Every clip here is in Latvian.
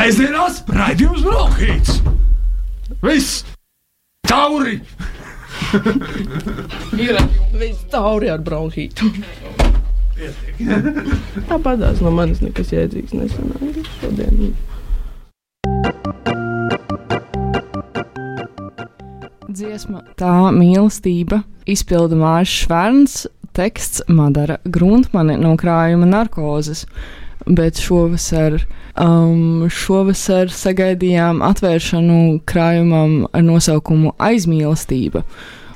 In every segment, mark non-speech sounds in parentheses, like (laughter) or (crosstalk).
Sēžamās raidījums Brokhīts! Viss! Tauri! Ir viss tauri ar bronhītu. Tāpat no manis nekas jēdzīgs nesanāca šodien. Dziesma tā mīlestība izpilda Mārcis Švērns, teksts Madara Gruntmane no krājuma narkozes. Bet šovasar, um, šovasar sagaidījām atvēršanu krājumam ar nosaukumu Aizmīlestība.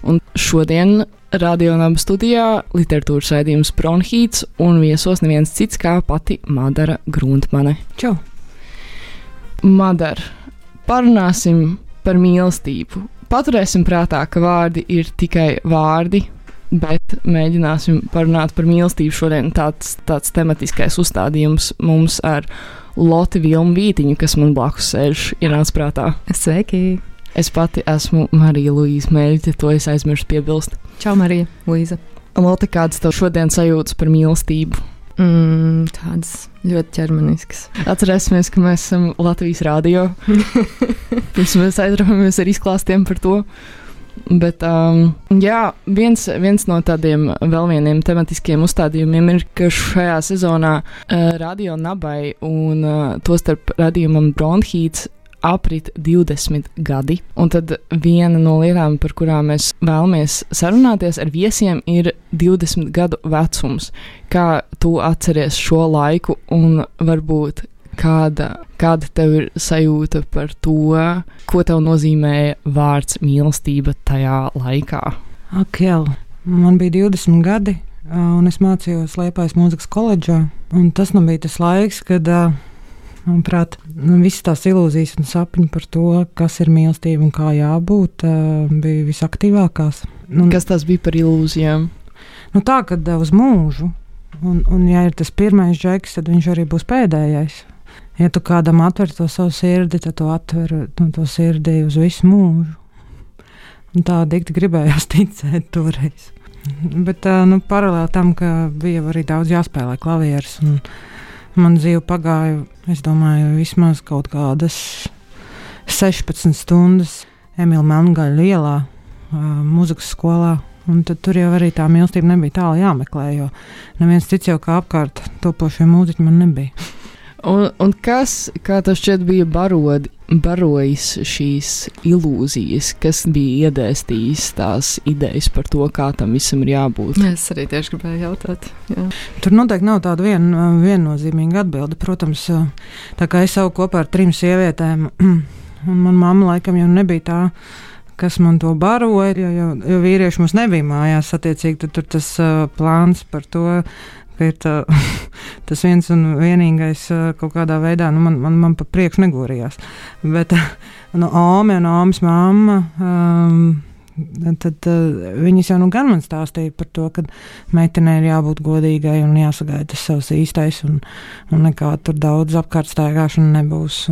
Un šodien radionāba studijā literatūras raidījums Bronhīts un viesos neviens cits kā pati Madara Gruntmane. Čau! Madara, parunāsim par mīlestību paturēsim prātā, ka vārdi ir tikai vārdi, bet mēģināsim parunāt par mīlestību. Šodien tāds, tāds tematiskais uzstādījums mums ar Loti Vilmu Vītiņu, kas man blakus sēž, ienāca prātā. Sveiki! Es pati esmu Marija Luīza Mēļķe, to es aizmirsu piebilst. Čau, Marija, Luīza! Lotte, kādas tev šodien sajūtas par mīlestību? Mm, tādas ļoti ķermeniskas. Atcerēsimies, ka mēs esam Latvijas rādio. (laughs) Pirms mēs aizraujamies ar izklāstiem par to. Bet um, jā, viens, viens no tādiem vēl vieniem tematiskiem uzstādījumiem ir, ka šajā sezonā uh, Radio Nabai un uh, tostarp radījumam Bronhīts aprit 20 gadi. Un tad viena no lietām, par kurām mēs vēlamies sarunāties ar viesiem, ir 20 gadu vecums. Kā tu atceries šo laiku un varbūt kāda, kāda tev ir sajūta par to, ko tev nozīmēja vārds mīlestība tajā laikā? Ak, jā, man bija 20 gadi, un es mācījos Liepājas mūzikas koledžā. Tas nu bija tas laiks, kad Manuprāt, nu, visas tās ilūzijas un sapņi par to, kas ir mīlestība un kā jābūt, bija visaktīvākās. Un, kas tas bija par ilūzijām? Nu, tā, ka uz mūžu, un, un ja ir tas pirmais žeks, tad viņš arī būs pēdējais. Ja tu kādam atver to savu sirdi, tad tu atver nu, to sirdi uz visu mūžu. Un tā dikti gribējās (laughs) ticēt toreiz. Bet nu, paralēli tam, ka bija arī daudz jāspēlē klavieres. Un, Man dzīve pagāja, es domāju, vismaz kaut kādas 16 stundas Emīļa Melngaļa ielā, mūzikas skolā. Un tad tur jau arī tā mīlestība nebija tālu jāmeklē, jo neviens cits jau kā apkārt topošie mūziķi man nebija. (laughs) Un, un kas, kā tas šķiet, bija barodi, barojis šīs ilūzijas, kas bija iedēstījis tās idejas par to, kā tam visam ir jābūt? Es arī tieši gribēju jautāt. Jā. Tur noteikti nav tāda vien, viennozīmīga atbilde. Protams, tā kā es savu kopā ar trim sievietēm, (clears throat) un manā mamma laikam jau nebija tā kas man to baroja, jo, jo, jo vīrieši mums nebija mājās. Attiecīgi, tad tur tas uh, plāns par to, ka ir tā, (laughs) tas viens un vienīgais kaut kādā veidā, nu, man, man, man pa priekšu negorījās. Bet no Ome un Omas mamma. Um, Tad uh, viņas jau nu gan man stāstīja par to, ka meitenei ir jābūt godīgai un jāsagaida tas savs īstais, un, un nekā tur daudz apkārt staigāšana nebūs.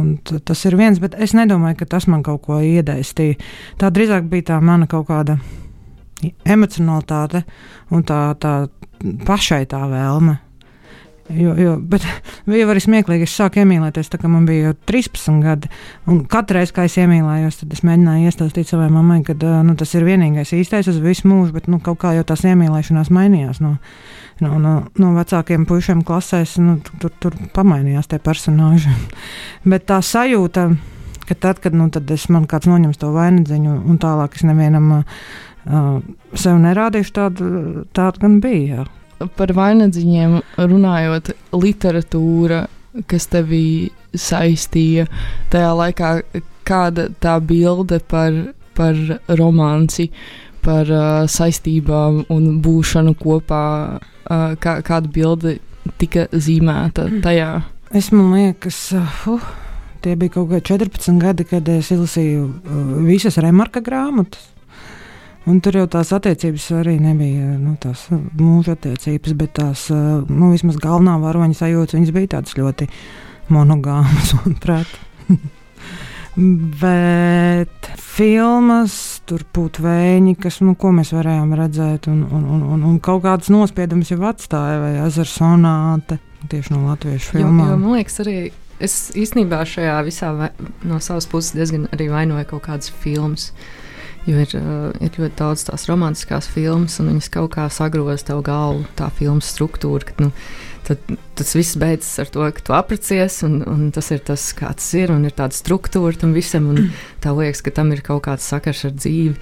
Tas ir viens, bet es nedomāju, ka tas man kaut ko iedēstīja. Tā drīzāk bija tā mana kaut kāda emocionalitāte un tā, tā pašai tā vēlme. Jo, jo, bet (laughs) bija arī smieklīgi. Es sāku iemīlēties, tā, kad man bija 13 gadi. Katru reizi, kad es iemīlējos, tad es mēģināju iestāstīt savai mammai, ka nu, tas ir vienīgais īstais uz visu mūžu. Bet nu, kaut kā jau tās iemīlēšanās mainījās. No, no, no, no vecākiem puišiem klasēs nu, tur, tur pamainījās tie personāļi. (laughs) bet tā sajūta, ka tad, kad nu, tad es, man kāds noņems to vainagdziņu un tālāk es nevienam. Uh, sev nerādījuši tādu, tādu gan bija. Jā. Par vainagdziņiem runājot, literatūra, kas tevī saistīja tajā laikā, kāda tā bilde par, par romanci, par uh, saistībām un būšanu kopā, uh, kā, kāda bilde tika zīmēta tajā. Es domāju, uh, tie bija kaut kādi 14 gadi, kad es izlasīju uh, visas remarka grāmatas. Un tur jau tās attiecības arī nebija nu, tās mūža attiecības, bet tās nu, vismaz galvenā varoņa sajūta bija tādas ļoti monogāmas, (laughs) manuprāt. (laughs) bet filmas, tur būtu vēņi, kas, nu, ko mēs varējām redzēt, un, un, un, un, kaut kādas nospiedumus jau atstāja, vai ezera sonāte tieši no latviešu filmām. Jo, jo, man liekas, arī Es īstenībā šajā visā vai, no savas puses diezgan arī vainoju kaut kādas filmas. Jo ir, uh, ir ļoti daudz tās romantiskās filmas, un viņas kaut kā sagroza tev galvu, tā filmas struktūra. Ka, nu, tad tas viss beidzas ar to, ka tu apprecējies, un, un tas ir tas, kāds ir, un ir tāda struktūra tam visam, un tā liekas, ka tam ir kaut kāds sakars ar dzīvi,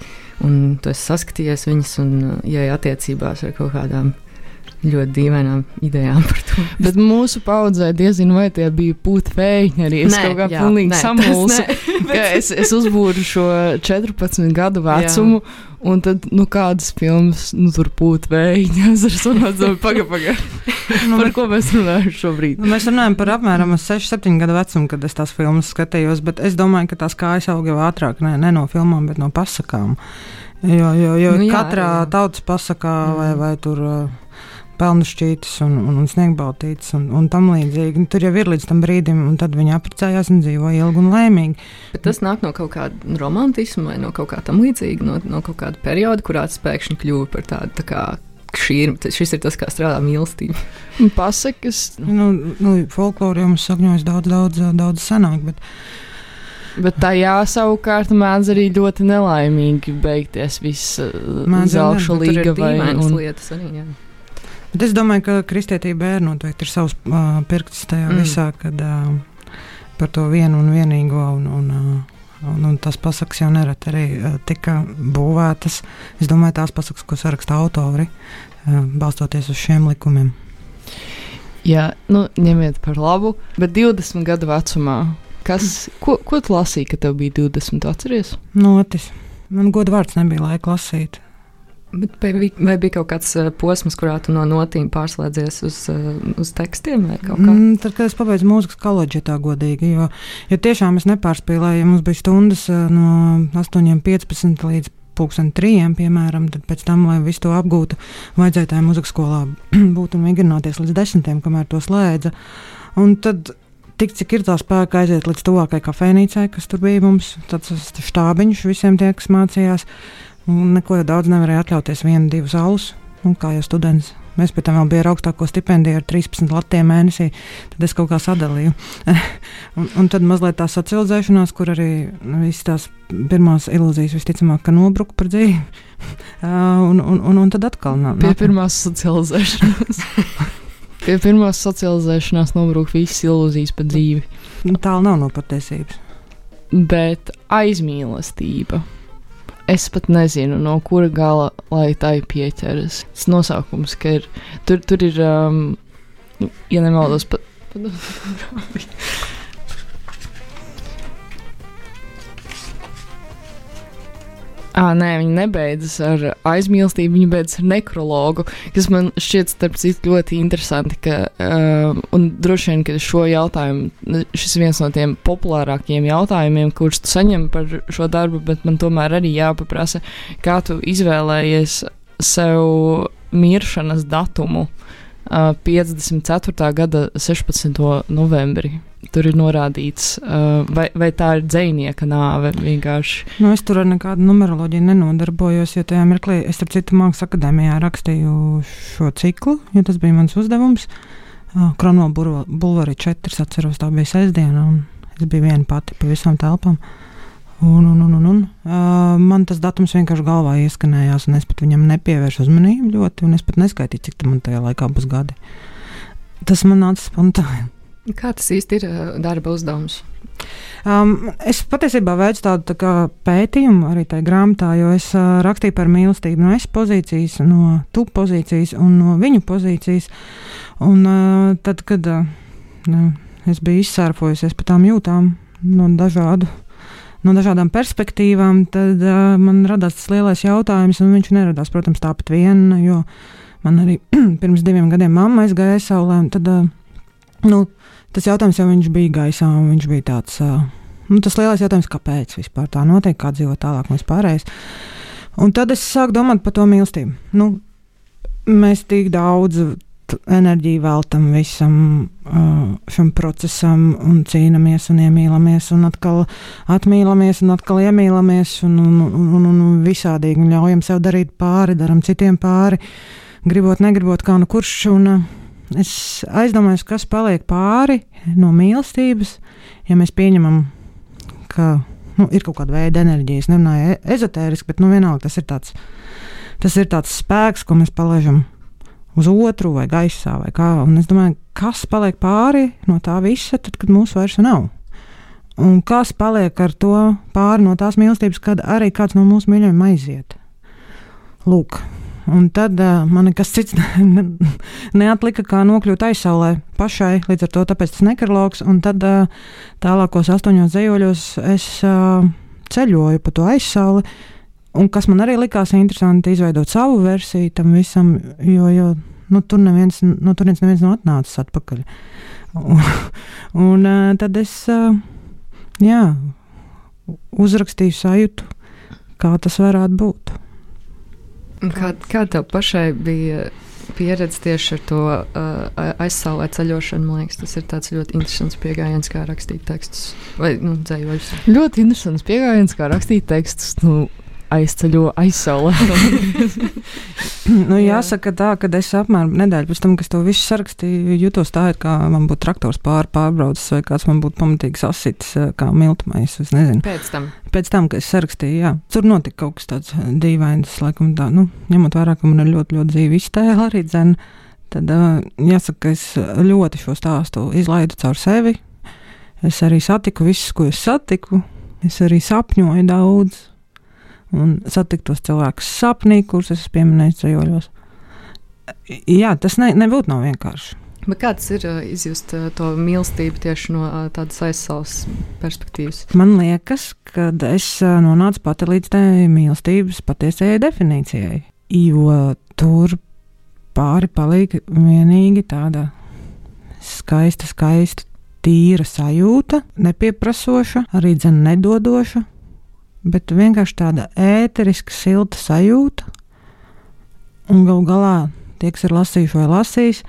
un tu esi saskatījies viņas, un ieej attiecībās ar kaut kādām ļoti dīvainām idejām par to. Bet mūsu paudzē diezinu, vai tie bija pūtvēji. Arī es Nē, kaut kā jā, pilnīgi nē, samulsu. nē, (laughs) Es, es uzbūru šo 14 gadu vecumu, un tad, nu, kādas filmas, nu, tur pūtvēji. (laughs) Es ar saprotu, paga, paga. Nu, Par ko mēs runājam šobrīd? Nu, Mēs runājam par apmēram 6, 7 gadu vecumu, kad es tās filmas skatījos, bet es domāju, ka tās kājas aug jau ātrāk, ne, ne no filmām, bet no pasakām. Jo, jo, jo Nu jā, katrā jā. jā. tautas pasakā Mm. mm. vai, vai tur uh, pelnu šķītis un, un, un sniegbaltītis un, un tam līdzīgi. Un tur jau ir līdz tam brīdim, un tad viņi apprecējās un dzīvoja ilgi un laimīgi. Bet tas nāk no kaut kāda romantisma vai no kaut kā tam līdzīga, no, no kaut kāda perioda, kurā tas pēkšņi kļuva par tādu. Tā kā, Šī ir, šis ir tas, kā strādā mīlestība. Pasakas, Nu, nu, folklorā mums sakņojas daudz, daudz, daudz senāk, bet bet tajā savukārt mēdz arī ļoti nelaimīgi beigties viss jau ir līga vai un, lietas arī. Jā. Bet es domāju, ka kristietība ir noteikti ir savs uh, pirksts tajā Mm. visā, kad uh, par to vienu un vienīgo. Un, un, uh, un, un tas pasakas jau nereti arī uh, tika būvētas. Es domāju, tās pasakas, ko saraksta autori, uh, balstoties uz šiem likumiem. Jā, nu, ņemiet par labu, bet 20 gadu vecumā. Kas, ko, ko tu lasīji, kad tev bija 20? Atceries? Notis. Man godu vārds nebija laika lasīt. Bet vai, bija- kaut kāds uh, posms, kurā tu no notīm pārslēdzies uz, uh, uz tekstiem vai kaut kā? Mm, tad, kad es pabeidzu mūzikas koledžu, tā godīgi, jo, jo tiešām es nepārspīlēju, ja mums bija stundas ā, no 8.15 līdz pulksten trījiem, piemēram, tad pēc tam, lai visu to apgūtu, vajadzēja tajā mūzikas skolā (clears throat) būt un vingrināties līdz desmitiem, kamēr to slēdza. Un tad, tik cik ir tā spēka aiziet līdz tuvākajai kafejnīcai, kas tur bija mums, tāds štābiņš visiem tie, kas mācījās, neko daudz nevarēja atļauties vienu, divus alus, un kā jau students. Mēs pēc tam vēl bijām ar augstāko stipendiju ar 13 latiem mēnesī. Tad es kaut kā sadalīju. (laughs) un, un tad mazliet tā socializēšanās, kur arī visas tās pirmās ilūzijas visticamāk ka nobruka par dzīvi. (laughs) Un, un, un, un tad atkal nā, Pie nāk- pirmās socializēšanās. (laughs) Pie pirmās socializēšanās nobrūk visas ilūzijas par dzīvi. nu, tālu nav no patiesības. Bet aizmīlestība. Es pat nezinu, no kura gala lai tai pieķeras. Tas nosaukums, ka ir. Tur, tur ir, um, nu, ja nemaldos, pat. (laughs) À, nē, viņa nebeidzas ar aizmīlestību, viņa beidzas ar nekrologu, kas man šķiet, starp citu, ļoti interesanti. Ka, uh, un droši vien, ka šo jautājumu, šis viens no tiem populārākajiem jautājumiem, kurus tu saņem par šo darbu, bet man tomēr arī jāpaprasa, kā tu izvēlējies sev miršanas datumu uh, 54. gada 16. novembrī. Tur ir norādīts, uh, vai, vai tā ir dzinieka nāve vienkārši. Nu, es tur ar nekādu numeroloģiju nenodarbojos, jo tajā mirklī es, starp citu, Mākslas akadēmijā rakstīju šo ciklu, jo tas bija mans uzdevums. Uh, Kronola Bulvārī 4. Es atceros, tā bija sestdiena, un es biju viena pati pa visām telpām. Un, un, un, un, un. Uh, man tas datums vienkārši galvā ieskanējās, un es pat viņam nepievēršu uzmanību ļoti, un es pat neskaitīju, cik tam man tajā laikā būs gadi. Tas man nāca spontāni. Kā tas īsti ir uh, darba uzdevums? Um, es patiesībā veicu tādu tā pētījumu arī tajā grāmatā, jo es uh, rakstīju par mīlestību no es pozīcijas, no tu pozīcijas un no viņu pozīcijas. Un, uh, tad, kad uh, es biju izsērfojusies par tām jūtām no, dažādu, no dažādām perspektīvām, tad uh, man radās tas lielais jautājums, un viņš neradās, protams, tāpat vien, jo man arī (clears throat) pirms diviem gadiem mamma aizgāja saulē. un Tad, uh, nu, tas jautājums jau viņš bija gaisā, un viņš bija tāds. Uh, nu, tas lielais jautājums, kāpēc vispār tā notiek, kā dzīvot tālāk un vispārējais. Un tad es sāku domāt par to mīlestību. Nu, mēs tik daudz t- enerģiju veltam visam šim procesam, un cīnāmies, un iemīlamies, un atkal atmīlamies, un atkal iemīlamies, un, un, un, un, un visādīgi un ļaujam sev darīt pāri, darām citiem pāri, gribot, negribot, kā nu kurš. Un, es aizdomājos, kas paliek pāri no mīlestības, ja mēs pieņemam, ka nu, ir kaut kāda veida enerģija. Es nerunāju e- ezotēriski, bet nu, vienalga tas ir tāds, tas ir tāds spēks, ko mēs palaidām uz otru vai gaisā vai kā. Un es domāju, kas paliek pāri no tā visa, tad, kad mūsu vairs nav. Un kas paliek ar to pāri no tās mīlestības, kad arī kāds no mūsu mīļajiem aiziet? Lūk, un tad uh, man nekas cits (laughs) ne, neatlika, kā nokļūt aizsaulē pašai, līdz ar to tāpēc tas nekarloks, un tad uh, tālākos astoņos zejoļos es uh, ceļoju pa to aizsauli, un kas man arī likās interesanti, izveidot savu versiju tam visam, jo, jo nu, tur neviens, no turienes neviens nav atnācis atpakaļ. Un, un uh, tad es, uh, jā, uzrakstīju sajūtu, kā tas varētu būt. Kā, kā tev pašai bija pieredze tieši ar to uh, aizsaulē ceļošanu? Man liekas, tas ir tāds ļoti interesants pieejams, kā rakstīt tekstus vai nu, dzējoļus. Ļoti interesants pieejams, kā rakstīt tekstus. Nu, aizceļo aizsaulē. (laughs) nu, jāsaka tā, ka es apmēram nedēļu pēc tam, kad to visu sarakstīju, jutos tā, it kā man būtu traktors pār, pārbraucis vai kāds man būtu pamatīgi sasitis kā miltumais. Pēc tam. Pēc tam, kad es sarakstīju, jā, tur notika kaut kas tāds dīvains, laikam tā, nu, ņemot vērā, ka man ir ļoti, ļoti dzīva iztēle arī dzēna. Tad uh, jāsaka, ka es ļoti šo stāstu izlaidu caur sevi. Es arī satiku visus, ko es satiku. Es arī sapņoju daudz, un satikt tos cilvēkus sapnī, kurus es pieminēju ceļojos. Jā, tas ne, nebūtu nav vienkārši. Bet kāds ir uh, izjust uh, to mīlestību tieši no uh, tādas aizsaules perspektīvas? Man liekas, ka es nonācu pati līdz tai mīlestības patiesajai definīcijai. Jo tur pāri paliek vienīgi tāda skaista, skaista, tīra sajūta, nepieprasoša, arī dzene nedodoša, bet vienkārši tāda ēteriska, silta sajūta. Un galu galā, tie, kas ir lasījuši vai lasījis,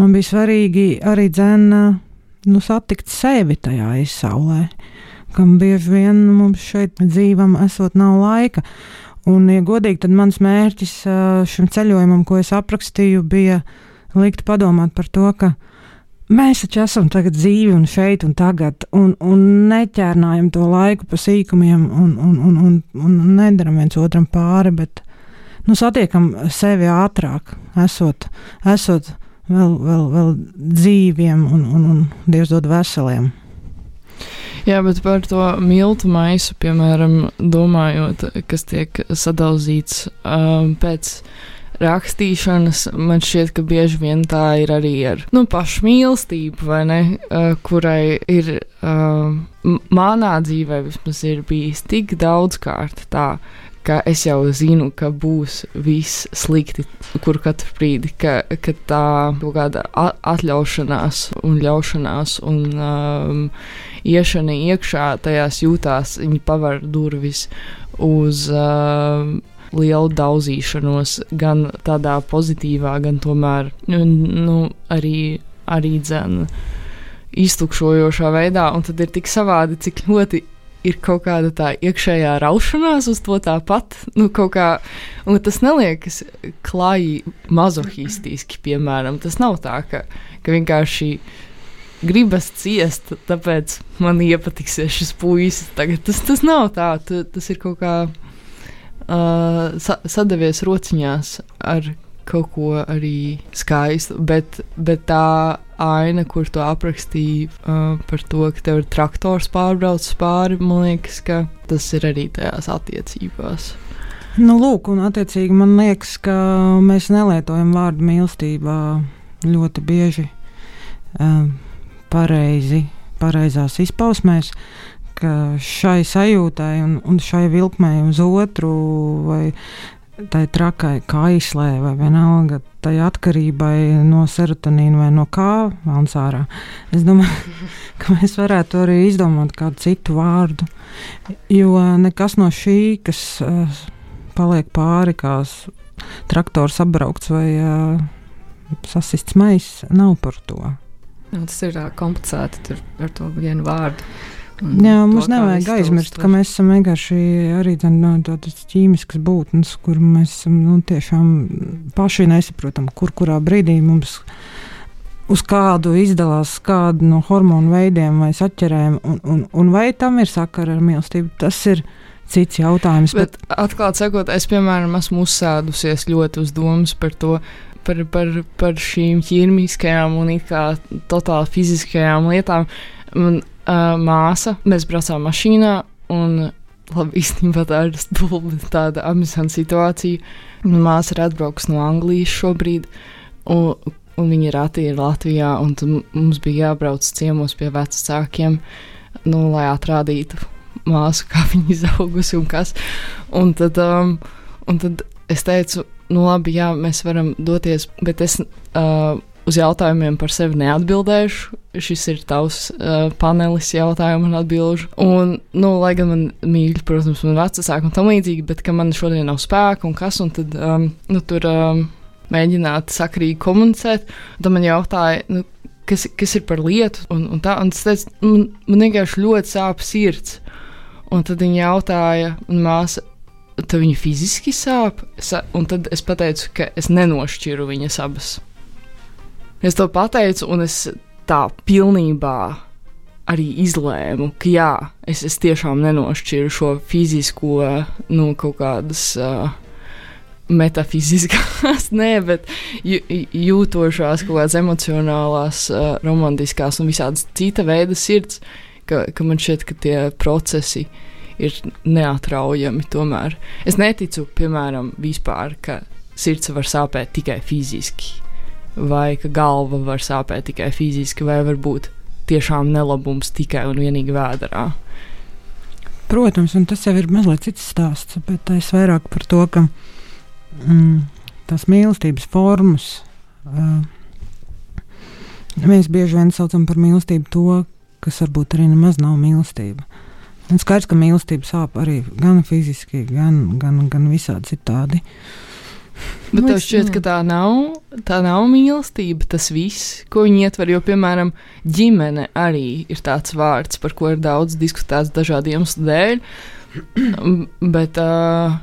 man bija svarīgi arī dzēna, nu, satikt sevi tajā aizsaulē, kam bieži vien mums šeit dzīvam esot nav laika. Un, ja godīgi, tad mans mērķis šim ceļojumam, ko es aprakstīju, bija likt padomāt par to, ka Mēs taču esam tagad dzīvi un šeit un tagad, un, un neķērnājam to laiku pa sīkumiem, un, un, un, un, un nedaram viens otram pāri, bet nu, satiekam sevi ātrāk, esot, esot vēl, vēl, vēl dzīviem un, un, un Dievs dod veseliem. Jā, bet par to miltu maisu, piemēram, domājot, kas tiek sadalīts um, pēc rakstīšanas, man šķiet, ka bieži vien tā ir arī ar nu, pašmīlestību, vai ne? Uh, kurai ir uh, manā dzīvē vismaz ir bijis tik daudz kārt tā. Ka es jau zinu, ka būs viss slikti, kur katru brīdi, ka, ka tā kaut kāda atļaušanās un ļaušanās un um, iešana iekšā tajās jūtās, viņi paver durvis uz um, lielu daudzīšanos, gan tādā pozitīvā, gan tomēr nu, arī, arī dzēna iztukšojošā veidā, un tad ir tik savādi, cik ļoti ir kaut kāda tā iekšējā raušanās uz to tāpat. Nu, kā, un tas neliekas klāji mazohistiski, piemēram. Tas nav tā, ka, ka vienkārši gribas ciest, tāpēc man iepatiksies šis puisis. Tagad tas, tas nav tā, tas ir kaut kā uh, sa sadavies rociņās ar kaut ko arī skaistu, bet, bet tā aina, kur to aprakstīja uh, par to, ka tev ir traktors pārbraucis pāri, man liekas, ka tas ir arī tajās attiecībās. Nu, lūk, un attiecīgi man liekas, ka mēs nelietojam vārdu mīlestība ļoti bieži um, pareizi, pareizās izpausmēs. Uh, ka šai sajūtai un, un šai vilkmei uz otru vai tai trakai kaislē vai vienalga tai atkarībai no serotonīna vai no kā vēlams ārā. Es domāju, (laughs) ka mēs varētu arī izdomāt kādu citu vārdu, jo nekas no šī, kas uh, paliek pāri, kā traktors apbraukts vai uh, sasists maiss, nav par to. Nu, tas ir uh, komplicēti ar to vienu vārdu. Jā, mums nevajag aizmirst, ka mēs esam vienkārši arī no, tādas ķīmiskas būtnes, kur mēs esam nu, tiešām paši nesaprotam, kur kurā brīdī mums uz kādu izdalās kādu no hormonu veidiem vai saķerēm, un, un, un vai tam ir sakara ar mīlestību, tas ir cits jautājums. Bet, bet atklāti sakot, es, piemēram, esmu uzsēdusies ļoti uz domas par to, par, par, par šīm ķīmiskajām un it kā totāli fiziskajām lietām. Man uh, māsa, mēs braucām mašīnā un labi, īstenībā tā ir (laughs) tāda amizanta situācija. Māsa ir atbraukusi no Anglijas šobrīd, un, un viņa rati ir Latvijā, un mums bija jābrauc ciemos pie vecākiem, nu, lai atrādītu māsu, kā viņa (laughs) izaugusi un kas. Un tad, um, un tad es teicu, nu labi, jā, mēs varam doties, bet es uh, uz jautājumiem par sevi neatbildēšu. Šis ir tavs uh, panelis jautājumu un atbildžu. Un, nu, lai gan man mīļi, protams, man vecāki un tam līdzīgi, bet ka man šodien nav spēka un kas, un tad um, nu, tur um, mēģināt sakrīgi komunicēt. Tad man jautāja, nu, kas, kas ir par lietu, un, un tā, un es teicu, man, man vienkārši ļoti sāp sirds. Un tad viņa jautāja, un māsa, tad viņa fiziski sāp, un tad es pateicu, ka es nenošķiru viņas abas. Es to pateicu, un es tā pilnībā arī izlēmu, ka jā, es, es tiešām nenošķiru šo fizisko, nu, kaut kādas. Uh, Metafiziskās, (laughs) nē, bet jūtošās, kaut kādas emocionālās, uh, romantiskās un visādas cita veida sirds, ka, ka man šķiet, ka tie procesi ir neatraujami. Tomēr es neticu, piemēram, vispār, ka sirds var sāpēt tikai fiziski, vai ka galva var sāpēt tikai fiziski, vai varbūt tiešām nelabums tikai un vienīgi vēdā. Protams, un tas jau ir mazliet cits stāsts, bet es vairāk par to, ka mm, tās mīlestības formas. Uh, mēs bieži vien saucam par mīlestību to, kas varbūt arī nemaz nav mīlestība. Un skaidrs, ka mīlestība sāp arī gan fiziski, gan, gan, gan visādi citādi. Bet tev šķiet, ka tā nav, tā nav mīlestība, tas viss, ko viņi ietver. Jo, piemēram, ģimene arī ir tāds vārds, par ko ir daudz diskutēts dažādu iemeslu dēļ. (clears throat) Bet, uh,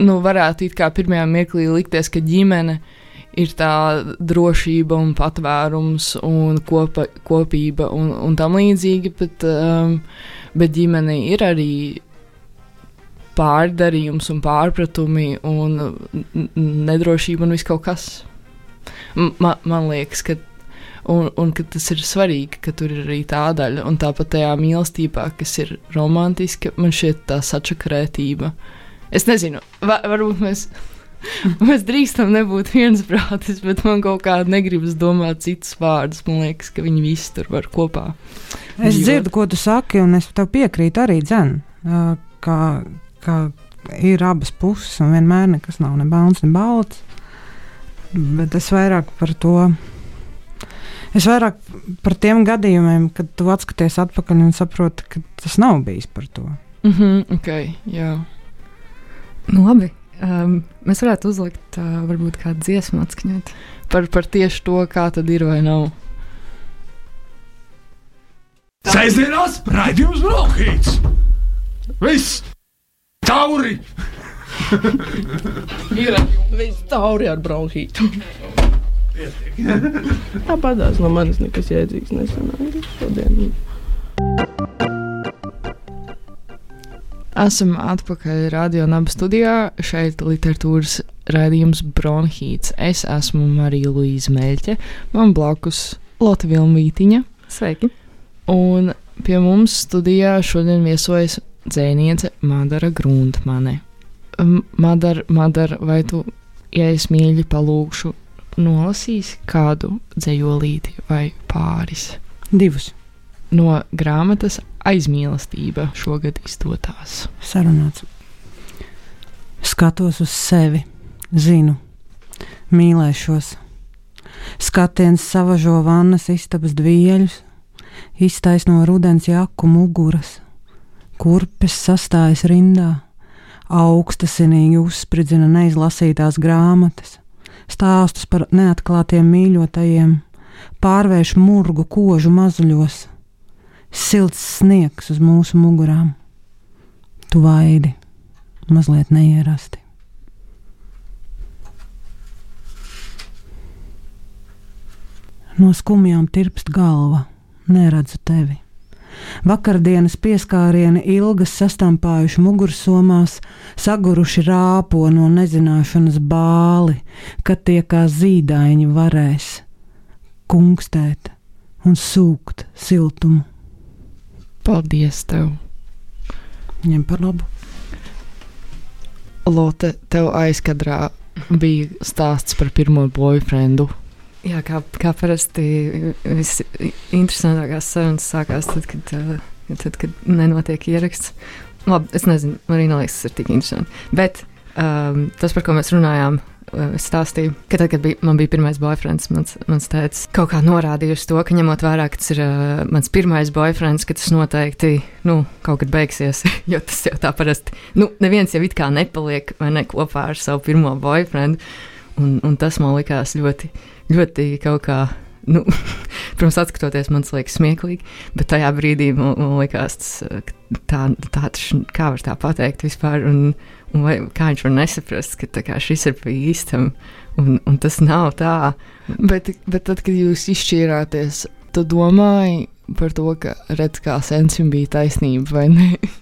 nu, varētu it kā pirmajā mirklī likties, ka ģimene ir ir tā drošība un patvērums un kopa, kopība un, un tam līdzīgi, bet, um, bet ģimene ir arī pārdarījums un pārpratumi un nedrošība un viss kaut kas. Ma, man liekas, ka, un, un ka tas ir svarīgi, ka tur ir arī tā daļa, un tāpat tajā mīlestībā, kas ir romantiska, man šķiet tā sačakarētība. Es nezinu, va, varbūt mēs (laughs) Mēs drīkstam nebūt viensprātis, bet man kaut kā negribas domāt citus vārdus. Man liekas, ka viņi visi tur var kopā. Es dzīvot. dzirdu, ko tu saki, un es tev piekrītu arī dzēn, ka, ka ir abas puses, un vienmēr nekas nav ne balts, ne balts. Bet es vairāk par to. Es vairāk par tiem gadījumiem, kad tu atskaties atpakaļ un saproti, ka tas nav bijis par to. Mm -hmm, okay, jā. Nu, labi. Um, mēs varētu uzlikt, uh, varbūt kādu dziesmu atskaņot. Par, par tieši to, kā tad ir vai nav. Sēžamās raidījums Brokhīts! Viss! Tauri! ir viss tauri ar bronhītu. Tāpat no manis nekas jēdzīgs nesanāca šodien. Esam atpakaļ radio naba studijā. Šeit literatūras raidījums Bronhīts. Es esmu Marija Luīza Meļķe, man blakus Lotte Vilmītiņa. Sveiki! Un pie mums studijā šodien viesojas dzēniece Madara Gruntmane. Madara, Madara, vai tu, ja es mīļi palūgšu, nolasīsi kādu dzējolīti vai pāris? Divus no grāmatas aizmīlestība šogad izdotās. Sarunāts. Skatos uz sevi, zinu, mīlēšos. Skatiens savažo vannas istabas dvieļus, iztaisno rudens jaku muguras, kurpes sastājas rindā, augstasinīgi uzspridzina neizlasītās grāmatas, stāstus par neatklātiem mīļotajiem, pārvērš murgu kožu mazuļos silts sniegs uz mūsu mugurām. Tu vaidi, mazliet neierasti. no skumjām tirpst galva, neredzu tevi. Vakardienas pieskārieni ilgas sastampājuši mugursomās, saguruši rāpo no nezināšanas bāli, kad tie kā zīdaiņi varēs kungstēt un sūkt siltumu. Paldies tev! Ņem par labu. Lotte, tev aizkadrā bija stāsts par pirmo boyfriendu. Jā, kā, kā parasti visinteresantākās sarunas sākās tad, kad, tad, kad nenotiek ieraksts. Labi, es nezinu, man arī neliekas, tas ir tik interesanti. Bet um, tas, par ko mēs runājām, es stāstīju, ka tad, kad bija, man bija pirmais boyfriends, mans, mans tēvs kaut kā norādīja uz to, ka ņemot vērā, ka tas ir uh, mans pirmais boyfriends, ka tas noteikti nu, kaut kad beigsies. (laughs) jo tas jau tā parasti, nu, neviens jau it kā nepaliek vai ne kopā ar savu pirmo boyfriendu. Un, un tas man likās ļoti ļoti kaut kā. Nu, (laughs) protams, atskatoties, man liekas, smieklīgi, bet tajā brīdī man, man liekas, tas, tā, tā, kā var tā pateikt vispār, un, un vai, kā viņš var nesaprast, ka kā, šis ir pa īstam, un, un tas nav tā. Bet, bet tad, kad jūs izšķīrāties, tu domāji par to, ka redz, kā sensim bija taisnība vai ne? (laughs)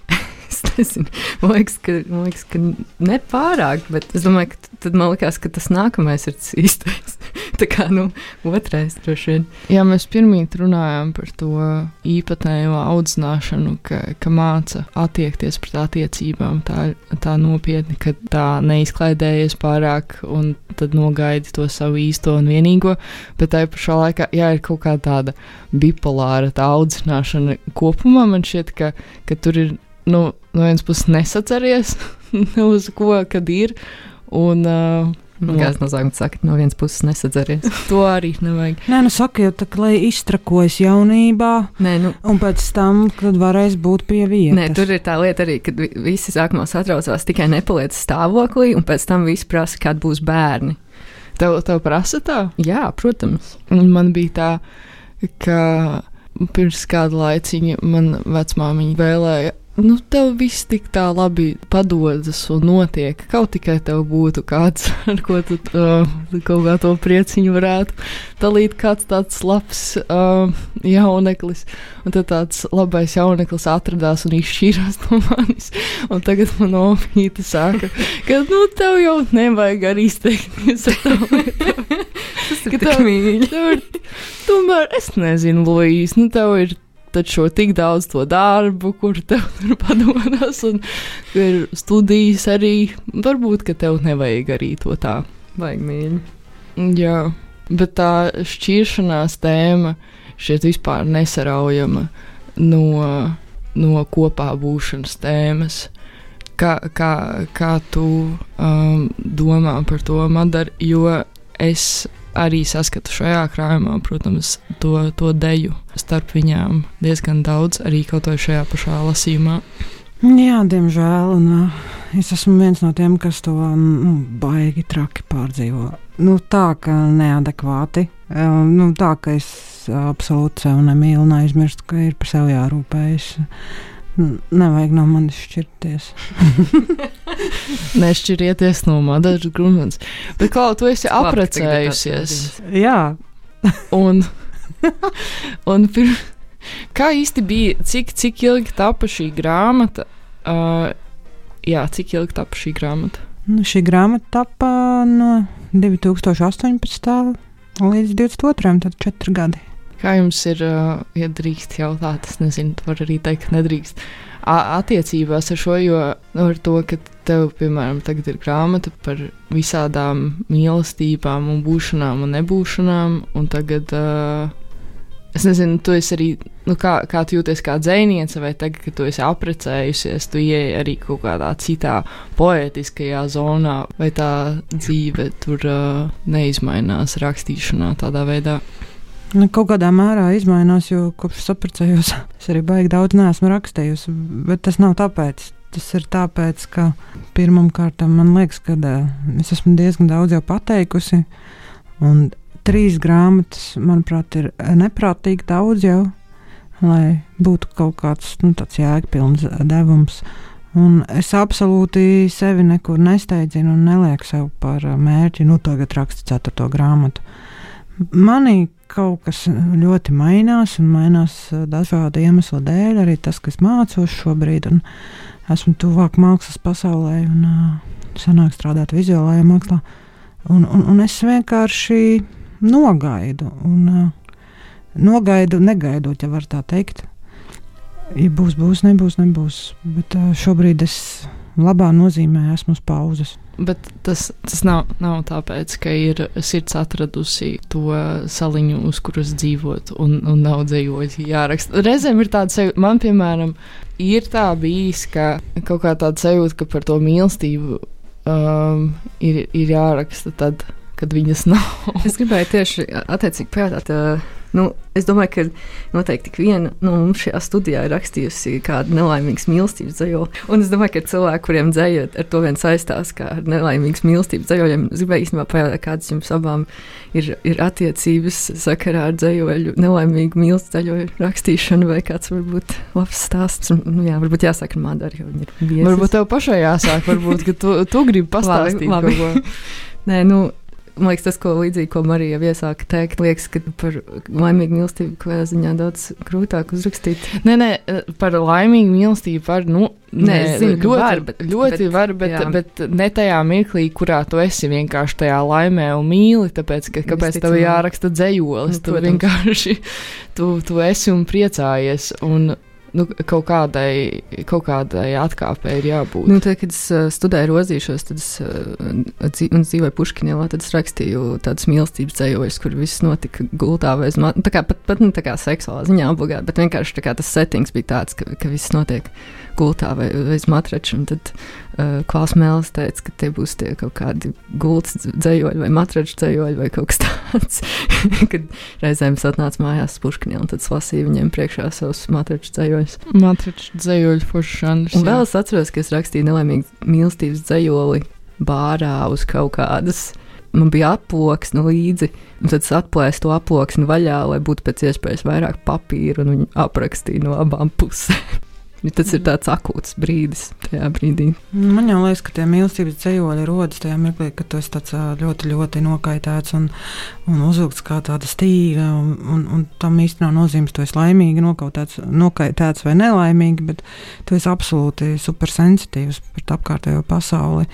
nezinu, man liekas, ka, man liekas, ka nepārāk, bet es domāju, ka tad man liekas, ka tas nākamais ir tas īstais. (laughs) Tā kā nu, otrais droši vien. Jā, mēs pirmīt runājām par to īpatnējo audzināšanu, ka, ka māca attiekties pret attiecībām tā, tā nopietni, ka tā neizklaidējies pārāk un tad nogaidi to savu īsto un vienīgo, bet tai pašā laikā, jā, ir kaut kā tāda bipolāra tā audzināšana kopumā. Man šķiet, ka, ka tur ir, nu, no vienas puses nesaceries (laughs) uz ko, kad ir, un uh, Nu, Kā es no sākuma saku, no vienas puses nesadzeries. (laughs) to arī nevajag. Nē, nu saka, jau tā, lai iztrakojas jaunībā, Nē, nu, un pēc tam, kad varēs būt pie vietas. Nē, tur ir tā lieta arī, ka vi- visi sākumā satraucās tikai nepaliec stāvoklī, un pēc tam viss prasa, kad būs bērni. Tev, tev prasa tā? Jā, protams. Un man bija tā, ka pirms kāda laiciņa man vecmāmiņa vēlēja. Nu, tev viss tik tā labi padodas un notiek. Kaut tikai tev būtu kāds, (laughs) ar ko tu uh, kaut kā to prieciņu varētu dalīt, kāds tāds labs uh, jauneklis. Un tad tāds labais jauneklis atradās un izšķīrās no manis. Un tagad man opīte saka, ka, nu, tev jau nevajag arī izteikties ar to. (laughs) Tas ir tik mīļi. Tomēr es nezinu, Lūija, nu tev ir taču tik daudz to darbu, kur tev (laughs) tur padodas, un ir studijas arī. Varbūt, ka tev nevajag arī to tā. Vajag mīļi. Jā, bet tā šķiršanās tēma šeit vispār nesaraujama no, no kopā būšanas tēmas. Kā, kā, kā tu um, domā par to, Madara? Jo es arī saskatu šajā krājumā, protams, to, to deju starp viņām diezgan daudz, arī kaut vai šajā pašā lasījumā. Jā, diemžēl. Un, es esmu viens no tiem, kas to nu, baigi traki pārdzīvo. Nu, tā kā neadekvāti. Nu, tā kā es absolūti sev nemīlu un aizmirstu, ka ir par sevi jārūpējas. Nevajag no manis šķirties. (laughs) Nešķirieties no Madaras Grunmans. Bet, Klau, tu esi aprecējusies. Jā, Un, un pir, kā īsti bija, cik, cik ilgi tapa šī grāmata? Uh, jā, cik ilgi tapa šī grāmata? nu, šī grāmata tapa no 2018. līdz 22. tad četri gadi. Kā jums ir, uh, ja drīkst jautāt, es nezinu, tu vari arī teikt, ka nedrīkst. Attiecībās ar šo, jo nu, ar to, ka tev, piemēram, tagad ir grāmata par visādām mīlestībām, un būšanām un nebūšanām, un tagad, uh, es nezinu, tu esi arī, nu, kā, kā tu jūties kā dzēniece, vai tagad, kad tu esi aprecējusies, tu ieej arī kaut kādā citā poetiskajā zonā, vai tā dzīve tur uh, neizmainās rakstīšanā tādā veidā. Nu, kaut kādā mērā izmainās, jo kopš sapratējos, (laughs) es arī baigi daudz neesmu rakstījusi. Bet tas nav tāpēc. Tas ir tāpēc, ka pirmam kārtam man liekas, ka es esmu diezgan daudz jau pateikusi. Un trīs grāmatas, manuprāt, ir neprātīgi daudz jau, lai būtu kaut kāds nu, tāds jēgpilns devums. Un es absolūti sevi nekur nesteidzinu un nelieku sev par mērķi, nu, tagad rakstu ceturto grāmatu. Manī kaut kas ļoti mainās, un mainās dažādu iemeslu dēļ. Arī tas, kas mācos šobrīd, un esmu tuvāk mākslas pasaulē, un uh, sanāk strādāt vizuālajā mākslā. Un, un, un es vienkārši nogaidu, un uh, nogaidu, negaidot, ja var tā teikt. Ja būs, būs, nebūs, nebūs. Bet uh, šobrīd es labā nozīmē esmu uz pauzes. Bet tas, tas nav, nav tāpēc, ka ir sirds atradusi to saliņu, uz kuras dzīvot, un, un nav dzējoļi jāraksta. Reizēm ir tāds, man, piemēram, ir tā bijis, ka kaut kā tāda sajūta, ka par to mīlestību um, ir, ir jāraksta tad, kad viņas (laughs) nav. es gribēju tieši attiecīgi pajautāt. Uh, Nu, es domāju, ka noteikti viena no nu, mums šajā studijā ir rakstījusi kādu nelaimīgu mīlestības dzējoli. Un es domāju, ka cilvēki, kuriem dzējot, ar to vien saistās kā ar nelaimīgu mīlestības dzējoļiem, es gribēju īstenībā pajautāt, kādas jums abām ir, ir attiecības sakarā ar dzējoļu, nelaimīgu mīlestības rakstīšanu, vai kāds varbūt labs stāsts. Nu, jā, varbūt jāsaka Madara, jo viņa ir viesis. Varbūt tev pašai jāsāk, varbūt, tu, tu gribi (laughs) pastāstīt labi, labi. (laughs) Nē, nu, man liekas, tas, ko līdzīgi, ko Marija iesāka teikt, liekas, ka par laimīgu mīlestību kādā ziņā daudz grūtāk uzrakstīt. Nē, nē, par laimīgu mīlestību var, nu, nē, nē zinu, ļoti, var, bet, ļoti bet, var, bet, jā. bet ne tajā mirklī, kurā tu esi vienkārši tajā laimē un mīli, tāpēc, ka kāpēc tev jāraksta dzējolis, nu, tu vienkārši, tu, tu esi un priecājies. Un, nu, kaut, kādai, kaut kādai atkāpei ir jābūt. Nu, tad, kad es uh, studēju rozīšos, tad es uh, dzīvoju Puškinēlā, tad es rakstīju tādas mīlestības dzējojas, kur viss notika gultā vai zma, nu, tā kā pat, pat ne tā kā seksuālā ziņā obligāti, bet vienkārši kā, tas settings bija tāds, ka, ka viss notiek gultā vai uz matrača. Tad uh, Klaus Mēls teica, ka tie būs tie kaut kādi gultas dzējoļi vai matrača dzējoļi vai kaut kas tāds. (laughs) kad reizēm es atnācu mājās puškiņā un tad lasīju viņiem priekšā savus matrača dzējoļus. Matrača dzējoļu foršs žanrs. Un vēl es atceros, ka es rakstīju nelaimīgu mīlestības dzējoli bārā uz kaut kādas man bija aploksne līdzi, un tad es atplēsu to aploksni vaļā, lai būtu pēc iespējas vairāk papīra, un viņi aprakstīja no abām pusēm. Ja tas ir tāds akūts brīdis, tajā brīdī. Man jau liekas, ka tie mīlestības ceļoļi rodas tajā mirklī, kad tu esi ļoti, ļoti nokaitēts un, un uzvilkts kā tāda stīga. Un, un, un tam īstenībā nav nozīmes, tu esi laimīgi, nokaitēts vai nelaimīgi, bet tu esi absolūti supersensitīvs pret apkārtējo pasauli.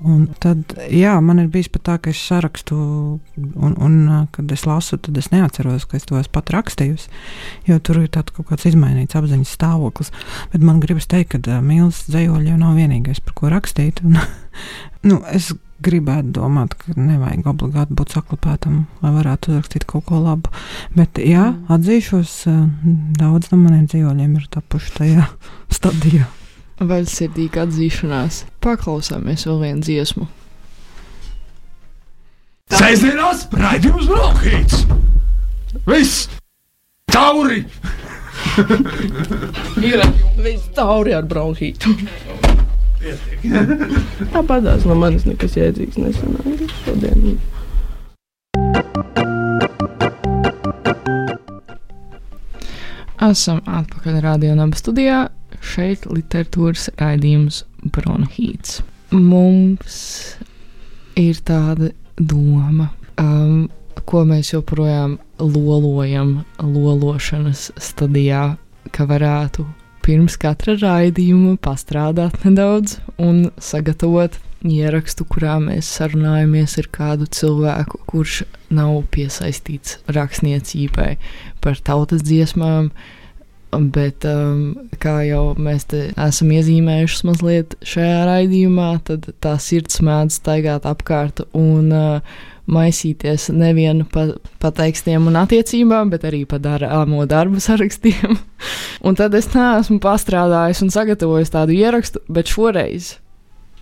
Un tad, jā, man ir bijis pat tā, ka es sarakstu, un, un kad es lasu, tad es neatceros, ka es to esmu pat rakstījusi. Jo tur ir kaut kāds izmainīts apziņas stāvoklis. Bet man gribas teikt, ka mīlestības dzīsloļi jau nav vienīgais, par ko rakstīt. Un, (laughs) nu, es gribētu domāt, ka nevajag obligāti būt saklapētam, lai varētu uzrakstīt kaut ko labu. Bet, jā, mm. atzīšos, daudz no maniem dzīvoļiem ir tapuši tajā (laughs) stadijā vaļsirdīga atzīšanās. Paklausāmies vēl vienu dziesmu. Sēžamās raidījums Brokhīts! Viss! Tauri! Ir viss tauri ar bronhītu. Tāpat tās no manis nekas jēdzīgs nesanāca šodien. Esam atpakaļ radio naba studijā šeit literatūras raidījums Bronhīts. Mums ir tāda doma, um, ko mēs joprojām lolojam, lološanas stadijā, ka varētu pirms katra raidījuma pastrādāt nedaudz un sagatavot ierakstu, kurā mēs sarunājamies ar kādu cilvēku, kurš nav piesaistīts rakstniecībai par tautas dziesmām, uh, Bet, um, kā jau mēs esam iezīmējuši mazliet šajā raidījumā, tad tā sirds mēdz staigāt apkārt un uh, maisīties nevienu pa, pa tekstiem un attiecībām, bet arī pa darāmo darbu sarakstiem. (laughs) un tad es neesmu pastrādājis un sagatavojis tādu ierakstu, bet šoreiz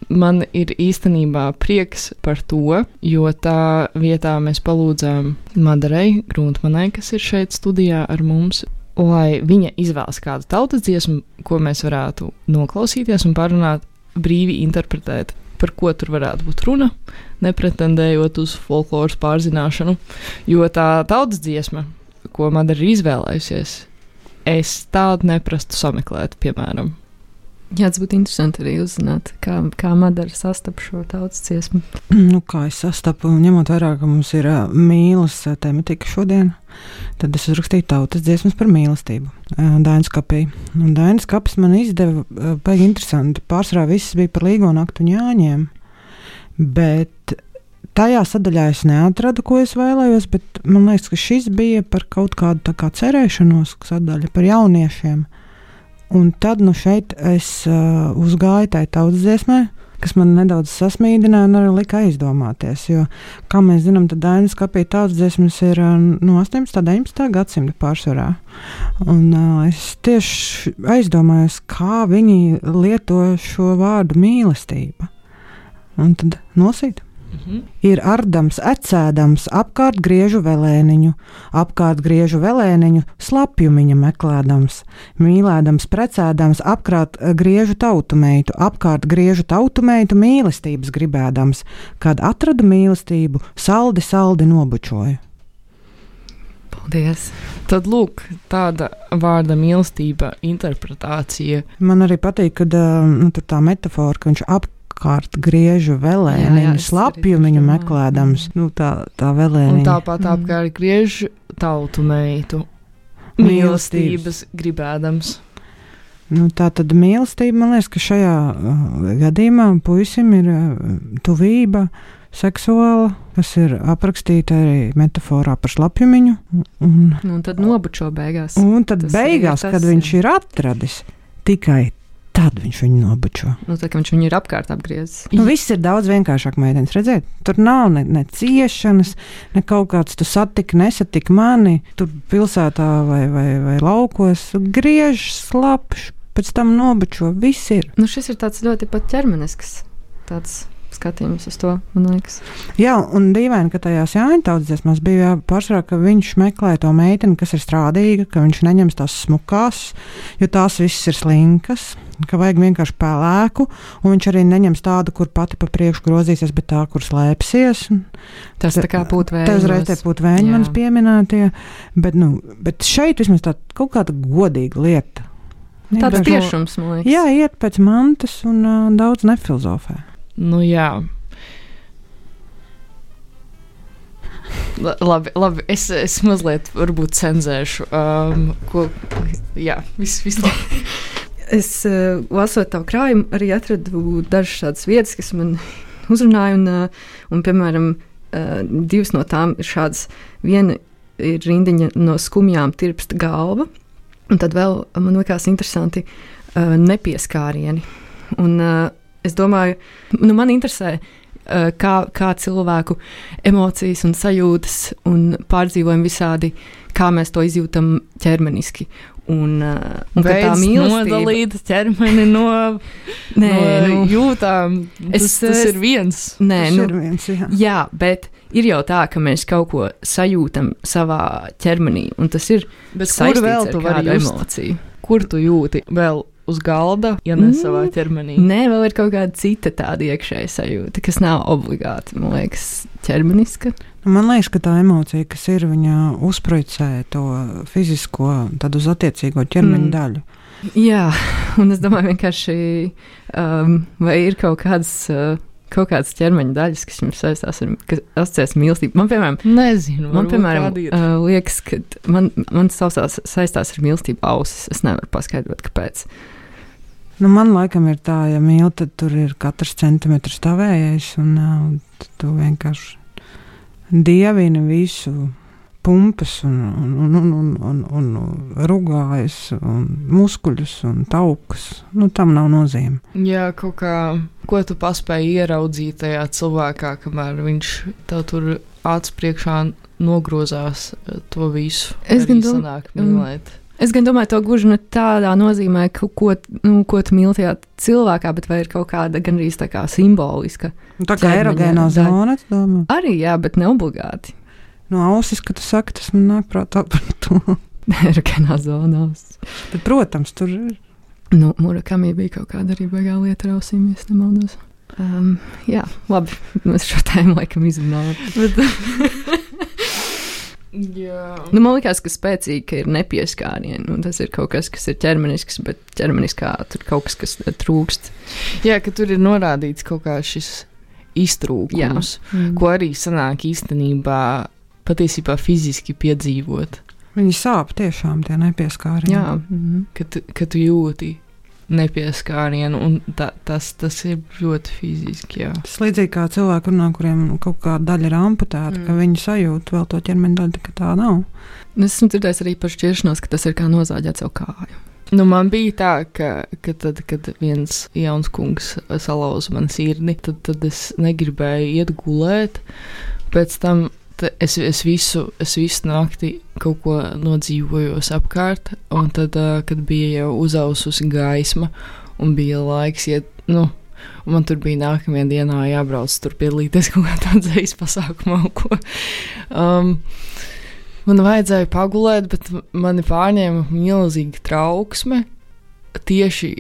man ir īstenībā prieks par to, jo tā vietā mēs palūdzām Madarai Gruntmanai, kas ir šeit studijā ar mums, lai viņa izvēlas kādu tautas dziesmu, ko mēs varētu noklausīties un parunāt, brīvi interpretēt, par ko tur varētu būt runa, nepretendējot uz folkloras pārzināšanu. Jo tā tautas dziesma, ko man ir izvēlējusies, es tādu neprastu sameklēt, piemēram. Jā, tas būtu interesanti arī uzzināt, kā, kā Madara sastapa šo tautas dziesmu. (clears throat) Nu, kā es sastapu, ņemot vērā, ka mums ir uh, mīlas uh, tematika šodien, tad es uzrakstīju tautas dziesmas par mīlestību. Uh, Dainis Kapī. Un Dainis Kapis man izdeva uh, baigi interesanti. Pārsvarā viss bija par līgo naktu un jāņiem. Bet tajā sadaļā es neatradu, ko es vēlējos, bet man liekas, ka šis bija par kaut kādu kā cerēšanos sadaļu, par jauniešiem. Un tad nu šeit es uh, uzgāju tajā tautas dziesmē, kas man nedaudz sasmīdināja un arī lika aizdomāties. Jo, kā mēs zinām, tad Dainas kapija tautas dziesmas ir uh, no 18. un 19. gadsimta pārsvarā. Un uh, es tieši aizdomājos, kā viņi lieto šo vārdu mīlestība. Un tad nosīt. Mhm. Ir ardams, ecēdams, apkārt griežu velēniņu, apkārt griežu velēniņu, slapjumiņa meklēdams, mīlēdams, precēdams, apkārt griežu tautu meitu, apkārt griežu tautu meitu mīlestības gribēdams, kad atradu mīlestību, saldi, saldi nobučoju. Paldies! Tad, lūk, tāda vārda mīlestība, interpretācija. Man arī patīk, kad nu, tā metāfora, ka viņš apkārt apkārt griežu velēniņu, slapjumiņu meklējams. Nu, tā, tā velēniņa. Un tāpat mm. apkārt griežu tautu meitu. Mīlestības gribēdams. Nu, tā tad mīlestība, man liekas, ka šajā uh, gadījumā puisim ir uh, tuvība seksuāla, kas ir aprakstīta arī metaforā par slapjumiņu. Un, nu, un tad nobučo beigās. Un tad tas beigās, tas, kad viņš ir atradis tikai tad viņš viņu nobučo. Nu, tā, viņš viņu ir apkārt apgriezis. Nu, viss ir daudz vienkāršāk, meitenes. Redziet, tur nav ne, ne ciešanas, ne kaut kāds tu satiki, nesatiki mani, tur pilsētā vai, vai, vai laukos. Griež, slapš, pēc tam nobučo. Viss ir. Nu, šis ir tāds ļoti pat ķermenisks. Tāds skatījums uz to, man liekas. Jā, un dīvaini, ka tajās Jāņa tautsdziesmās bija pārsvarā, ka viņš meklē to meiteni, kas ir strādīga, ka viņš neņems tās smukās, jo tās visas ir slinkas, ka vajag vienkārši pelēku, un viņš arī neņems tādu, kur pati pa priekšu grozīsies, bet tā, kur slēpsies. Tas tā kā būtu vēļi. Te uzreiz te būtu vēļi manas pieminētie, bet, nu, bet šeit vismaz tā kaut kāda godīga lieta. Tāds tiešums, man liekas. Jā, iet pēc mantas un uh, daudz nefilozofē. Nu, jā. Labi, labi es, es mazliet varbūt cenzēšu. Um, ko, jā, viss vis labi. (laughs) es, uh, lasot tavu krājumu, arī atradu dažas tādas vietas, kas man (laughs) uzrunāja. Un, uh, un, piemēram, uh, divas no tām ir šādas. Viena ir rindiņa no skumjām tirpsta galva, un tad vēl man likās interesanti uh, nepieskārieni. Un, uh, es domāju, nu, man interesē, uh, kā, kā cilvēku emocijas un sajūtas un pārdzīvojumi visādi, kā mēs to izjūtam ķermeniski. Un, uh, un tā mīlestība nodalīt ķermeni no, nē, no nu, jūtām. Tas, es, tas ir viens. Nē, tas nu, ir viens jā. jā, bet ir jau tā, ka mēs kaut ko sajūtam savā ķermenī, un tas ir kur vēl tu vari emociju. Kur tu jūti vēl uz galda, ja ne mm. savā ķermenī. Nē, vēl ir kaut kāda cita tāda iekšēja sajūta, kas nav obligāti, man liekas, ķermeniska. Nu, man liekas, ka tā emocija, kas ir, viņa uzprojicē to fizisko, tad uz attiecīgo ķermeņa mm. daļu. Jā, un es domāju, vienkārši, um, vai ir kaut kādas. Uh, kaut kādas ķermeņa daļas, kas jums saistās ar, asociēs mīlestību. Man, piemēram, Nezinu, man, piemēram uh, liekas, ka man, man saistās, saistās ar mīlestību ausis. Es nevaru paskaidrot, kāpēc. Nu, man laikam ir tā, ja mīl, tad tur ir katrs centimetrs tavējais, un uh, tu vienkārši dievini visu pumpas, un, un, un, un, un, un, un rugājas, un muskuļus un taukus. Nu, tam nav nozīme. Jā, kaut kā, ko tu paspēji ieraudzīt tajā cilvēkā, kamēr viņš tev tur acis priekšā nogrozās to visu. Es gan domāju, Es gan domāju, to gluži ne tādā nozīmē, ka, ko, nu, ko tu mīli tajā cilvēkā, bet vai ir kaut kāda gandrīz tā kā simboliska. Nu, tā kā erogēnā zona, domā? Arī, jā, bet ne obligāti. No ausis, kad tu saki, tas man nāk prātā par to. (laughs) erogēnā zonā. Bet, protams, tur ir. Nu, Murakami bija kaut kāda arī baigā lieta ar ausīm, ja nemaldos. Um, jā, labi, mēs šo tēmu laikam izrunājam. Bet, (laughs) (laughs) Jā. Nu, man liekas, ka spēcīgi ka ir nepieskārieni. Nu, tas ir kaut kas, kas ir ķermenisks, bet ķermeniskā tur kaut kas, kas trūkst. Jā, ka tur ir norādīts kaut kā šis iztrūkums, Mm. ko arī sanāk īstenībā patiesībā fiziski piedzīvot. Viņi sāp tiešām tie nepieskārieni. Jā, mm. Kad, tu- kad tu jūti nepieskārienu, un ta, tas, tas ir ļoti fiziski. Jā. Tas līdzīgi kā cilvēki runā, kuriem kaut kāda daļa ir amputēta, mm. ka viņi sajūt vēl to ķermeņa daļu, ka tā nav. Es esmu dzirdējis arī par šķiršanos, ka tas ir kā nozāģēt savu kāju. Nu, man bija tā, ka, ka tad, kad viens jauns kungs salauza man sirdi, tad, tad es negribēju iet gulēt. Pēc tam ta- es, es, visu, es visu nakti kaut ko nodzīvojos apkārt, un tad, kad bija jau uzaususi gaisma un bija laiks iet, nu, un man tur bija nākamajā dienā jābrauc tur piedalīties kaut kādā dzīslu pasākumā. ko. Um, Man vajadzēja pagulēt, bet mani pārņēma milzīga trauksme. Tieši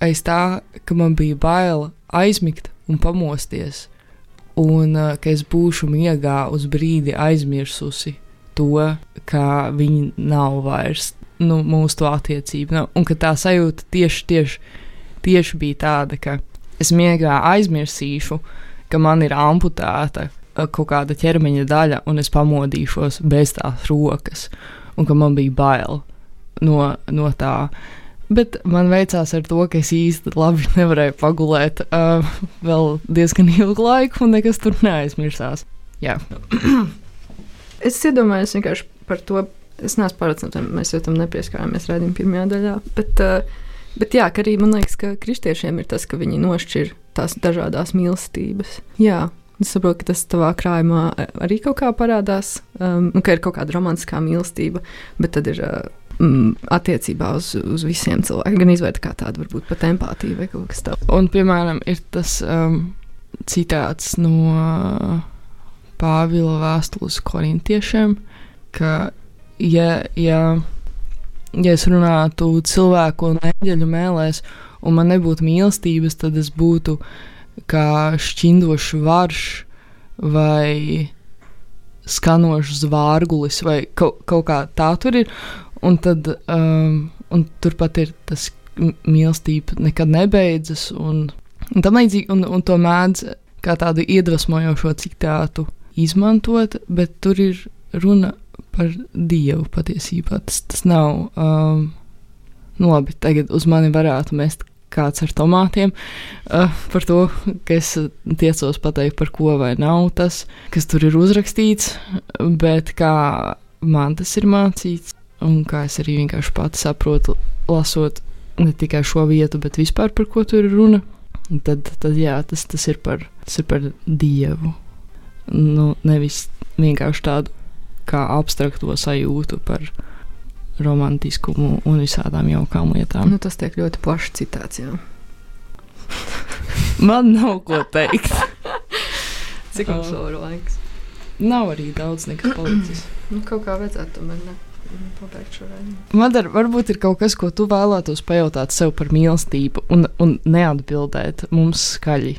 aiz tā, ka man bija bail aizmigt un pamosties, un uh, ka es būšu miegā uz brīdi aizmirsusi to, ka viņi nav vairs nu, mūsu. Nav. Un ka tā sajūta tieši, tieši, tieši bija tāda, ka es miegā aizmirsīšu, ka man ir amputēta uh, kaut kāda ķermeņa daļa, un es pamodīšos bez tās rokas, un ka man bija bail no, no tā. Bet man veicās ar to, ka es īsti labi nevarēju pagulēt uh, vēl diezgan ilgu laiku, un nekas tur neaizmirsās. Jā, (clears throat) Es iedomājos vienkārši par to. Es neesmu pārliecināta, vai mēs jau tam nepieskārāmies redzējuma pirmajā daļā. Bet, uh, bet jā, ka arī man liekas, ka kristiešiem ir tas, ka viņi nošķir tās dažādas mīlestības. Jā, es saprotu, ka tas tavā krājumā arī kaut kā parādās, um, ka ir kaut kāda romantiskā mīlestība, bet tad ir. Uh, mm, Attiecībā uz, uz visiem cilvēkiem, gan izveida kā tāda, varbūt pat empātija vai kaut kas tāds. un piemēram, ir tas um, citāts no uh, Pāvila vēstules korintiešiem, ka, ja, ja, ja es runātu cilvēku un eņģeļu mēlēs, un man nebūtu mīlestības, tad es būtu kā šķindošs varš vai skanošs zvārgulis vai kaut, kaut kā tā tur ir. Un tad um, un turpat ir tas mīlestība nekad nebeidzas. Un, un, tam līdzīgi, un, un to mēdz kā tādu iedvesmojošo citātu izmantot, bet tur ir runa par dievu patiesībā. Tas, tas nav. Um, nu labi, tagad uz mani varētu mest kāds ar tomātiem uh, par to, ka es tiecos pateikt, par ko vai nav tas, kas tur ir uzrakstīts, bet kā man tas ir mācīts, un kā es arī vienkārši pati saprotu, lasot ne tikai šo vietu, bet vispār par ko tur ir runa. Tad, tad jā, tas, tas, ir par, tas ir par dievu. Nu, nevis vienkārši tādu kā abstrakto sajūtu par romantiskumu un visādām jaukām lietām. Nu, tas tiek ļoti plašs citāts. (laughs) Man nav ko teikt. (laughs) Cik mums vēl ir laiks? Nav arī daudz nekas palicis. Nu, kaut kā vajadzētu tomēr ne, pabeigt šo rēnu. Madara, varbūt ir kaut kas, ko tu vēlētos pajautāt sev par mīlestību un, un neatbildēt mums skaļi.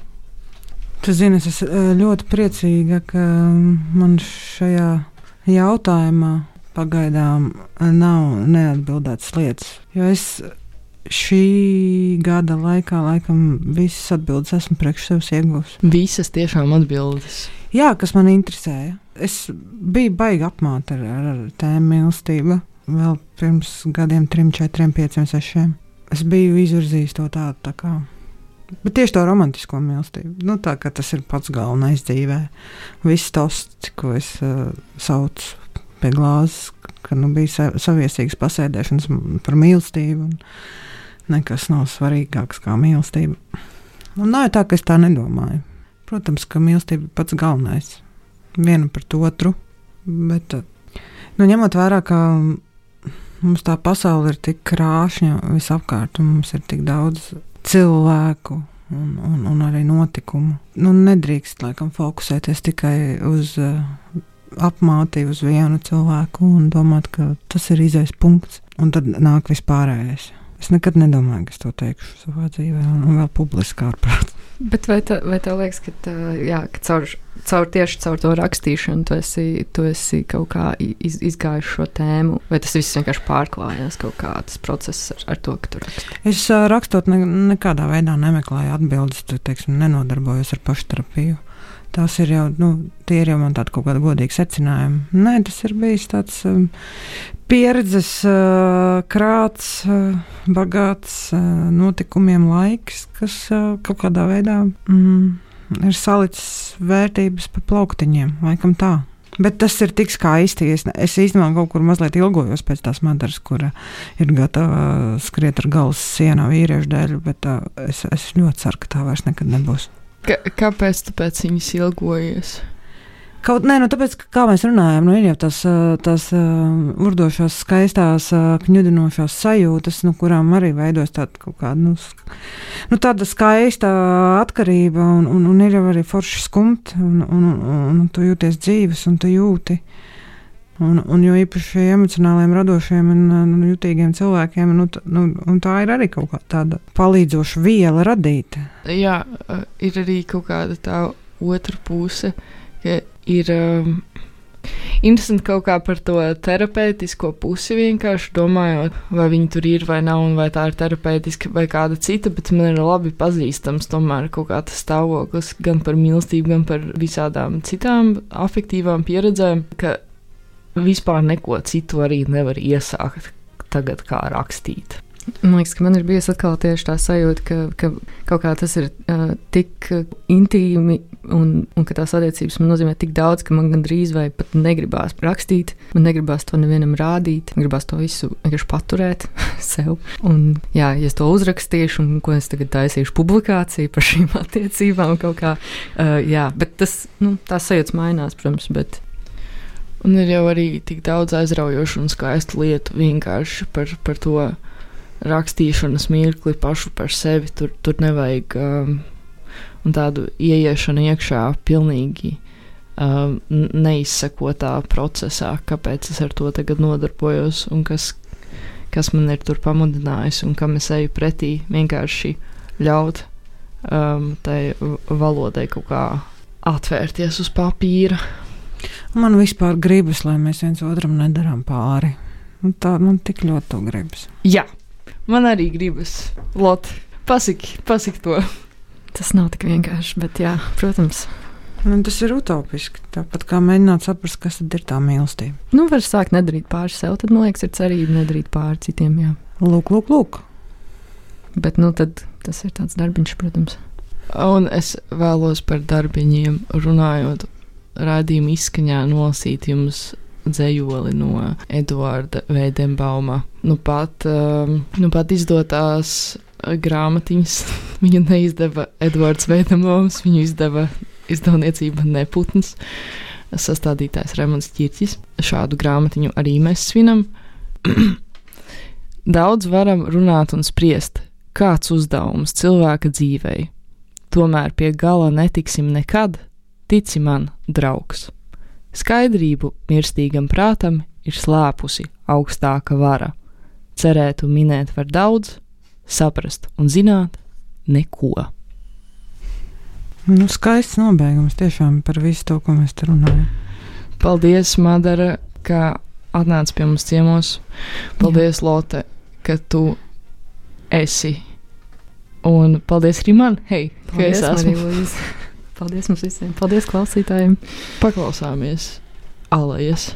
Tu zini, es esmu eh, ļoti priecīga, ka man šajā jautājumā pagaidām nav neatbildētas lietas. Jo es šī gada laikā, laikam, visas atbildes esmu priekš sevis ieguvusi. Visas tiešām atbildes. Jā, kas man interesēja. Es biju baigi apmāta ar, ar, ar tēmu mīlestību vēl pirms gadiem, trim, četriem, pieciem, sešiem. Es biju izvirzījis to tādu tā kā. Bet tieši to romantisko mīlestību. Nu, tā tas ir pats galvenais dzīvē. Viss tas, ko es uh, saucu pie glāzes, ka nu, bija sa saviesīgas pasēdēšanas par mīlestību. Nekas nav svarīgāks kā mīlestība. Un nav tā, ka es tā nedomāju. Protams, ka mīlestība ir pats galvenais. Viena pret otru. Bet, uh, nu, ņemot vērā, ka mums tā pasaule ir tik krāšņa visapkārt, un mums ir tik daudz cilvēku un, un, un arī notikumu. Nu, nedrīkst laikam fokusēties tikai uz uh, apmātību, uz vienu cilvēku un domāt, ka tas ir izais punkts, un tad nāk vispārējais. Es nekad nedomāju, ka es to teikšu savā dzīvē, un, vēl publiski ārprāt. Bet vai, tā, vai tev liekas, ka, tā, jā, ka caur, caur tieši caur to rakstīšanu tu esi, tu esi kaut kā iz, izgājis šo tēmu, vai tas viss vienkārši pārklājās kaut kāds process ar, ar to, ka tu raksti? Es rakstot, ne, nekādā veidā nemeklēju atbildes, tu, teiksim, nenodarbojos ar pašterapiju. Tas ir jau, nu, tie ir jau man tādi kaut kādi godīgi secinājumi. Nē, tas ir bijis tāds um, pieredzes uh, krāts, uh, bagāts uh, notikumiem laiks, kas uh, kaut kādā veidā mm, ir salicis vērtības pa plauktiņiem, laikam tā. Bet tas ir tik skaisti. Es, es īstenībā kaut kur mazliet ilgojos pēc tās madaras, kura ir gatava skriet ar galvas sienā vīriešu dēļ, bet uh, es, es ļoti ceru, ka tā vairs nekad nebūs. Ka, kāpēc tu pēc viņas ilgojies? Kaut nē, nu tāpēc, kā mēs runājam, nu, ir jau tās, tās uh, urdošās, skaistās, uh, kņudinošās sajūtas, nu, kurām arī veidojas tāda kaut kāda, nu, nu, skaista atkarība, un, un, un ir jau arī forši skumt, un, un, un, un tu jūties dzīves, un tu jūti. Un, un jo īpaši emocionāliem, radošiem un, un jutīgiem cilvēkiem, nu, nu, tā ir arī kaut kāda palīdzoša viela radīt. Jā, ir arī kaut kāda tā otra puse, ka ir um, interesanti kaut kā par to terapeitisko pusi vienkārši domājot, vai viņi tur ir vai nav, un vai tā ir terapeitiska vai kāda cita, bet man ir labi pazīstams tomēr kaut kā tas stāvoklis gan par mīlestību, gan par visādām citām afektīvām pieredzēm, ka vispār neko citu arī nevar iesākt tagad, kā rakstīt. Man liekas, ka man ir bijusi atkal tieši tā sajūta, ka, ka kaut kā tas ir uh, tik intīmi un, un ka tās attiecības man nozīmē tik daudz, ka man gandrīz vai pat negribās rakstīt, man negribās to nevienam rādīt, man gribās to visu vienkārši paturēt (laughs) sev. Un, jā, ja es to uzrakstīšu, un ko es tagad taisīšu publikāciju par šīm (laughs) attiecībām, kaut kā, uh, jā, bet tas, nu, tās sajūtas mainās, protams, bet Un ir jau arī tik daudz aizraujošu un skaistu lietu vienkārši par, par to rakstīšanas mirkli pašu par sevi. Tur, tur nevajag um, tādu ieiešanu iekšā pilnīgi um, neizsekotā procesā, kāpēc es ar to tagad nodarbojos un kas, kas man ir tur pamudinājis un kam es eju pretī. Vienkārši ļaut um, tai valodai kaut kā atvērties uz papīra. Man vispār gribas, lai mēs viens otram nedarām pāri. Un tā man tik ļoti to gribas. Jā, man arī gribas. Lot, pasaki, pasaki to. Tas nav tik vienkārši, bet jā, protams. Nu, tas ir utopiski. Tāpat kā mēģināt saprast, kas ir tā mīlestība. Nu, var sākt nedarīt pāri sev, tad man liekas, ir cerība nedarīt pāri citiem. Jā. Lūk, lūk, lūk. Bet nu, tas ir tāds darbiņš, protams. Un es vēlos par darbiņiem runājot raidījuma izskaņā nolasīt jums dzējoli no Eduarda Veidenbauma. Nu pat, um, nu pat izdotās grāmatiņas (laughs) viņu neizdeva Eduards Veidenbaums, viņu izdeva izdevniecība Neputns, sastādītājs Remons Čirķis. Šādu grāmatiņu arī mēs svinam. (clears throat) Daudz varam runāt un spriest, kāds uzdevums cilvēka dzīvei. Tomēr pie gala netiksim nekad, Tici man, draugs! Skaidrību mirstīgam prātam ir slēpusi augstāka vara. Cerēt un minēt var daudz, saprast un zināt neko. Nu, skaists nobeigums tiešām par visu to, ko mēs te runājam. Paldies, Madara, ka atnāci pie mums ciemos. Paldies, Jā. Lotte, ka tu esi. Un paldies arī man, hei, ka es esmu. (laughs) Paldies mums visiem. Paldies klausītājiem. Paklausāmies Alējas.